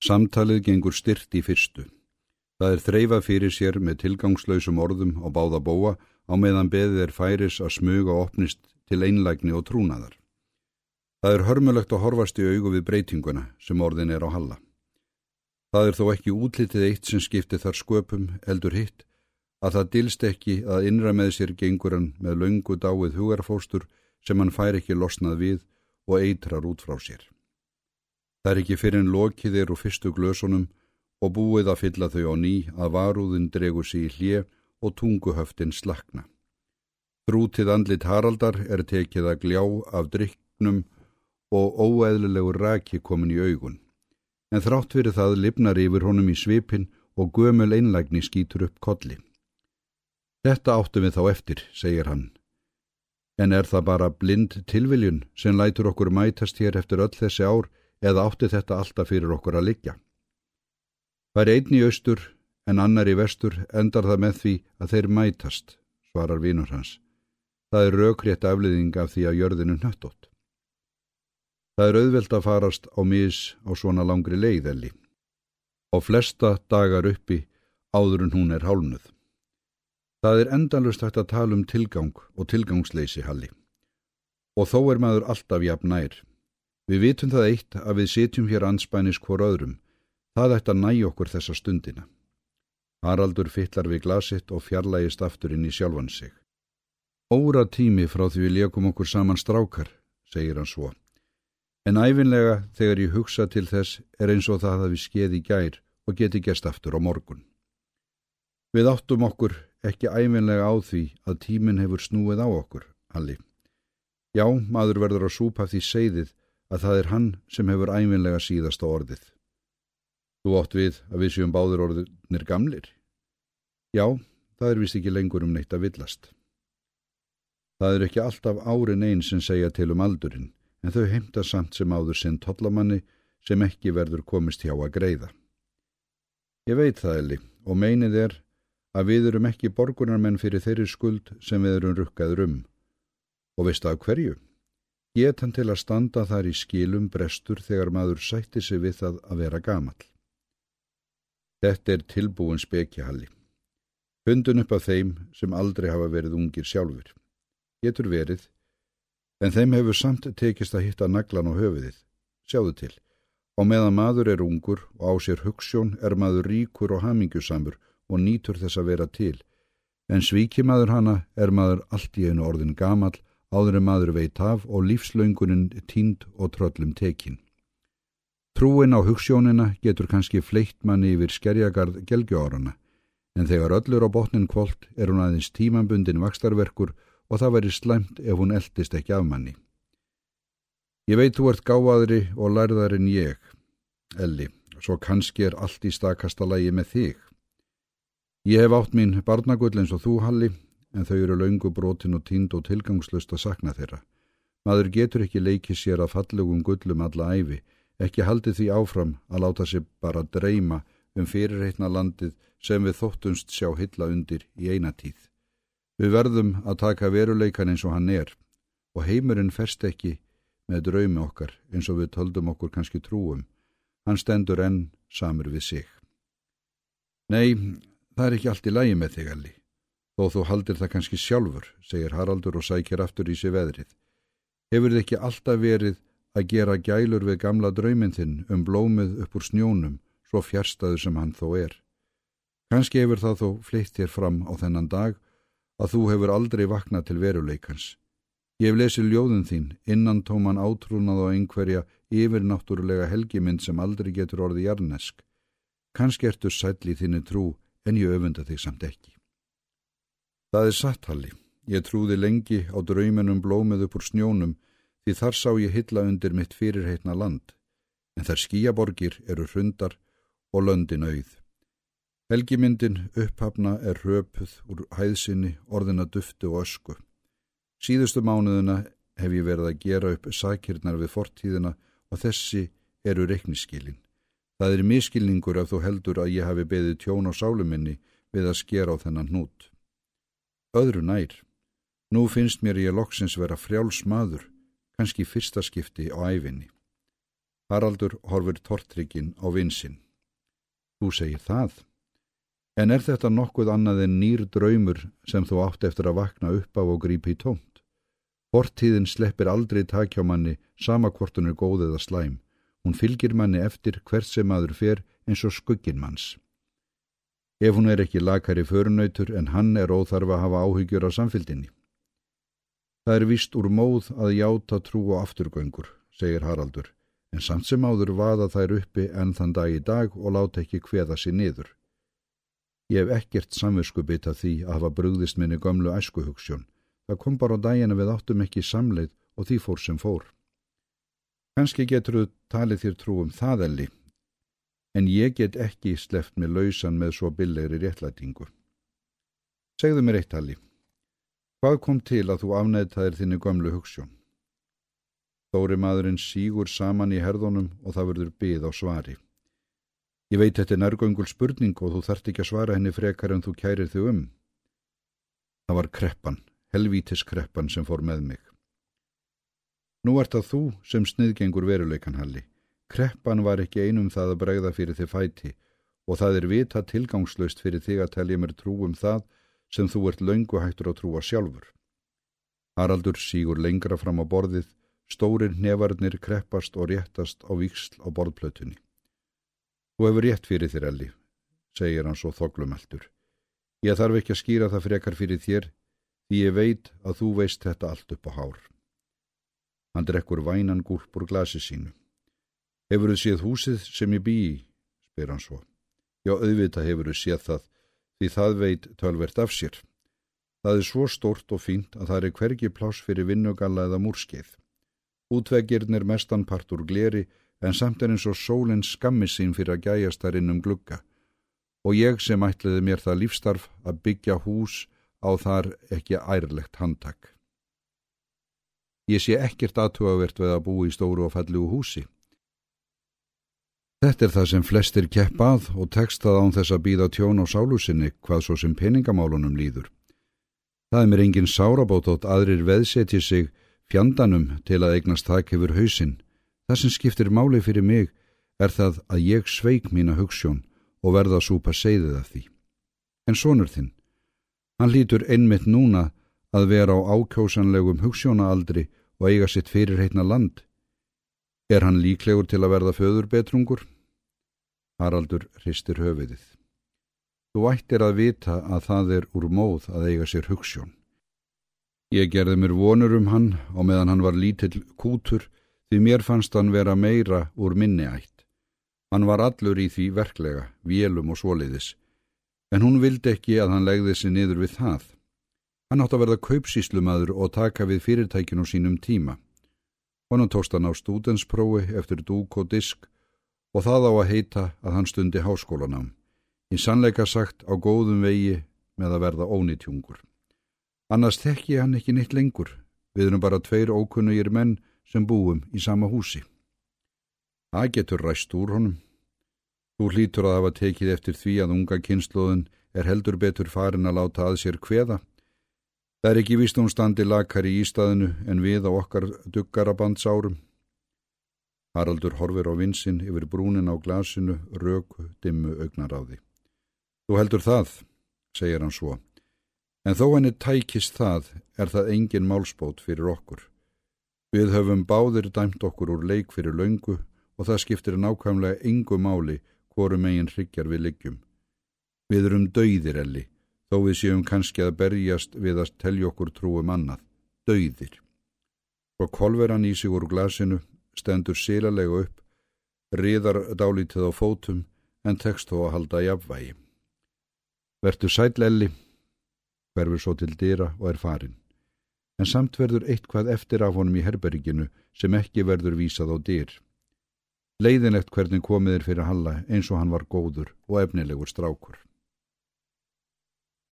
Samtalið gengur styrt í fyrstu. Það er þreifað fyrir sér með tilgangslausum orðum og báða bóa á meðan beðið er færis að smuga og opnist til einlægni og trúnaðar. Það er hörmulegt að horfast í augu við breytinguna sem orðin er á halla. Það er þó ekki útlitið eitt sem skiptir þar sköpum, eldur hitt, að það dilst ekki að innra með sér gengur hann með laungu dáið hugarfóstur sem hann fær ekki losnað við og eitrar út frá sér. Það er ekki fyrir en lokið er úr fyrstu glösunum og búið að fylla þau á ný að varúðin dregur sér í hlje og tunguhöftin slakna. Þrútið andlit Haraldar er tekið að gljá af dryknum og óeðlilegu raki komin í augun. En þrátt fyrir það lifnar yfir honum í svipin og gömul einlægni skýtur upp kolli. Þetta áttum við þá eftir, segir hann. En er það bara blind tilviljun sem lætur okkur mætast hér eftir öll þessi ár eða átti þetta alltaf fyrir okkur að liggja. Það er einn í austur en annar í vestur endar það með því að þeir mætast, svarar vínur hans. Það er raukrétt afliðing af því að jörðinu nöttótt. Það er auðvelt að farast á mis á svona langri leiðelli. Á flesta dagar uppi áður en hún er hálnuð. Það er endalust hægt að tala um tilgang og tilgangsleysi halli. Og þó er maður alltaf jafn nær. Við vitum það eitt að við sitjum hér anspænis hvort öðrum. Það ætti að næja okkur þessa stundina. Haraldur fytlar við glasitt og fjarlægist aftur inn í sjálfan sig. Óra tími frá því við leikum okkur saman strákar, segir hann svo. En æfinlega þegar ég hugsa til þess er eins og það að við skeði gær og geti gest aftur á morgun. Við áttum okkur ekki æfinlega á því að tímin hefur snúið á okkur, Halli. Já, maður verður að súpa því segðið að það er hann sem hefur æminlega síðast á orðið. Þú ótt við að við séum báður orðinir gamlir? Já, það er vist ekki lengur um neitt að villast. Það er ekki alltaf árin einn sem segja til um aldurinn, en þau heimta samt sem áður sinn tollamanni sem ekki verður komist hjá að greiða. Ég veit það, Eli, og meinið er að við erum ekki borgunarmenn fyrir þeirri skuld sem við erum rukkaður um. Og veistu af hverju? Getan til að standa þar í skilum brestur þegar maður sætti sig við það að vera gamal. Þetta er tilbúin spekjahalli. Hundun upp af þeim sem aldrei hafa verið ungir sjálfur. Getur verið, en þeim hefur samt tekist að hitta naglan á höfuðið. Sjáðu til, á meðan maður er ungur og á sér hugssjón er maður ríkur og hamingjusamur og nýtur þess að vera til, en svíki maður hana er maður allt í einu orðin gamal áður en maður veit af og lífslöngunin tínd og tröllum tekin. Trúin á hugssjónina getur kannski fleitt manni yfir skerjagarð gelgjóorana, en þegar öllur á botnin kvólt er hún aðeins tímambundin vakstarverkur og það veri slæmt ef hún eldist ekki af manni. Ég veit þú ert gáðari og lærðar en ég, Elli, svo kannski er allt í stakasta lægi með þig. Ég hef átt mín barnagull eins og þú, Halli, en þau eru laungu brotin og tínd og tilgangslust að sakna þeirra. Maður getur ekki leikið sér að fallugum gullum alla æfi, ekki haldið því áfram að láta sér bara dreyma um fyrirreitna landið sem við þóttunst sjá hylla undir í eina tíð. Við verðum að taka veruleikan eins og hann er og heimurinn ferst ekki með draumi okkar eins og við töldum okkur kannski trúum. Hann stendur enn samur við sig. Nei, það er ekki allt í lægi með þig, Alli. Þó þú haldir það kannski sjálfur, segir Haraldur og sækir aftur í sig veðrið. Hefur þið ekki alltaf verið að gera gælur við gamla drauminn þinn um blómið upp úr snjónum, svo fjärstaðu sem hann þó er. Kannski hefur það þó fleitt þér fram á þennan dag að þú hefur aldrei vaknað til veruleikans. Ég hef lesið ljóðun þín, innan tóman átrúnað á einhverja yfirnáttúrulega helgimind sem aldrei getur orðið jarnesk. Kannski ertu sæll í þinni trú en ég öfunda þig samt ekki. Það er satthalli. Ég trúði lengi á drauminum blómið upp úr snjónum því þar sá ég hylla undir mitt fyrirheitna land, en þar skíaborgir eru hrundar og löndin auð. Helgimyndin upphafna er röpuð úr hæðsinni, orðina duftu og ösku. Síðustu mánuðuna hef ég verið að gera upp sakirnar við fortíðina og þessi eru reikniskilin. Það er miskilningur ef þú heldur að ég hafi beðið tjón á sáluminni við að skera á þennan hnút. Öðru nær. Nú finnst mér ég loksins vera frjáls maður, kannski fyrsta skipti á æfinni. Haraldur horfir tortrykkin á vinsinn. Þú segir það. En er þetta nokkuð annað en nýr draumur sem þú átt eftir að vakna upp á og grípi í tómt? Hortíðin sleppir aldrei takjá manni sama hvort hún er góð eða slæm. Hún fylgir manni eftir hvert sem maður fer eins og skuggin manns. Ef hún er ekki lakari förunautur en hann er óþarfa að hafa áhyggjur á samfélginni. Það er vist úr móð að játa trú og afturgöngur, segir Haraldur, en samt sem áður vaða þær uppi enn þann dag í dag og láta ekki hveða sér niður. Ég hef ekkert samvisku bita því að hafa brugðist minni gömlu æskuhugsjón. Það kom bara á dagina við áttum ekki samleið og því fór sem fór. Kanski getur þú talið þér trú um það elli, en ég get ekki sleft með lausan með svo billegri réttlætingu. Segðu mér eitt halli. Hvað kom til að þú afnæðtaðir þinni gömlu hugssjón? Þóri maðurinn sígur saman í herðunum og það verður byð á svari. Ég veit þetta er nærgöngul spurning og þú þart ekki að svara henni frekar en þú kærir þig um. Það var kreppan, helvítiskreppan sem fór með mig. Nú ert það þú sem sniðgengur veruleikanhalli. Kreppan var ekki einum það að bregða fyrir þið fæti og það er vita tilgangslöst fyrir þig að telja mér trú um það sem þú ert laungu hættur að trúa sjálfur. Haraldur sígur lengra fram á borðið, stórir nefarnir kreppast og réttast á viksl á borðplötunni. Þú hefur rétt fyrir þér, Elli, segir hann svo þoglumeltur. Ég þarf ekki að skýra það frekar fyrir þér, því ég veit að þú veist þetta allt upp á hár. Hann drekkur vænan gúlp úr glasi sínu. Hefur þú séð húsið sem ég bý í? spyr hann svo. Já, auðvitað hefur þú séð það, því það veit tölvert af sér. Það er svo stort og fínt að það er hvergi pláss fyrir vinnugalla eða múrskeið. Útveggirn er mestanpart úr gleri, en samt er eins og sólinn skammi sín fyrir að gæjast þar innum glugga. Og ég sem ætliði mér það lífstarf að byggja hús á þar ekki ærlegt handtak. Ég sé ekkert aðtúavert við að bú í stóru og falligu húsi. Þetta er það sem flestir keppað og tekstað án þess að býða tjón á sálusinni hvað svo sem peningamálunum líður. Það er mér engin sárabót átt aðrir veðsetji sig fjandanum til að eignast þakk hefur hausinn. Það sem skiptir máli fyrir mig er það að ég sveik mína hugssjón og verða að súpa segðið af því. En sonur þinn, hann lítur einmitt núna að vera á ákjósanlegum hugssjónaaldri og eiga sitt fyrirheitna land. Er hann líklegur til að verða föðurbetrungur? Haraldur hristir höfiðið. Þú ættir að vita að það er úr móð að eiga sér hugssjón. Ég gerði mér vonur um hann og meðan hann var lítill kútur því mér fannst hann vera meira úr minni ætt. Hann var allur í því verklega, vélum og svoliðis, en hún vildi ekki að hann legði sig niður við það. Hann átt að verða kaupsíslumadur og taka við fyrirtækinu sínum tíma. Honum tókst hann á stúdensprófi eftir dúk og disk og það á að heita að hann stundi háskólanám. Í sannleika sagt á góðum vegi með að verða ónitjungur. Annars þekki hann ekki neitt lengur. Við erum bara tveir ókunnugir menn sem búum í sama húsi. Það getur ræst úr honum. Þú hlýtur að hafa tekið eftir því að unga kynnslóðun er heldur betur farin að láta að sér hveða Það er ekki vist hún standi lakar í ístaðinu en við á okkar duggarabands-árum. Haraldur horfir á vinsinn yfir brúnin á glasinu, röku, dimmu augnar á því. Þú heldur það, segir hann svo, en þó henni tækist það er það engin málspót fyrir okkur. Við höfum báðir dæmt okkur úr leik fyrir laungu og það skiptir nákvæmlega engu máli hvorum eigin hryggjar við liggjum. Við erum dauðir elli þó við séum kannski að berjast við að telja okkur trúum annað, dauðir. Og kolveran í sig úr glasinu stendur sílalega upp, riðar dálítið á fótum en tekst þó að halda í afvægi. Vertu sællelli, verfur svo til dýra og er farin. En samt verður eitthvað eftir af honum í herberginu sem ekki verður vísað á dýr. Leiðinlegt hvernig komiðir fyrir Halla eins og hann var góður og efnilegur strákur.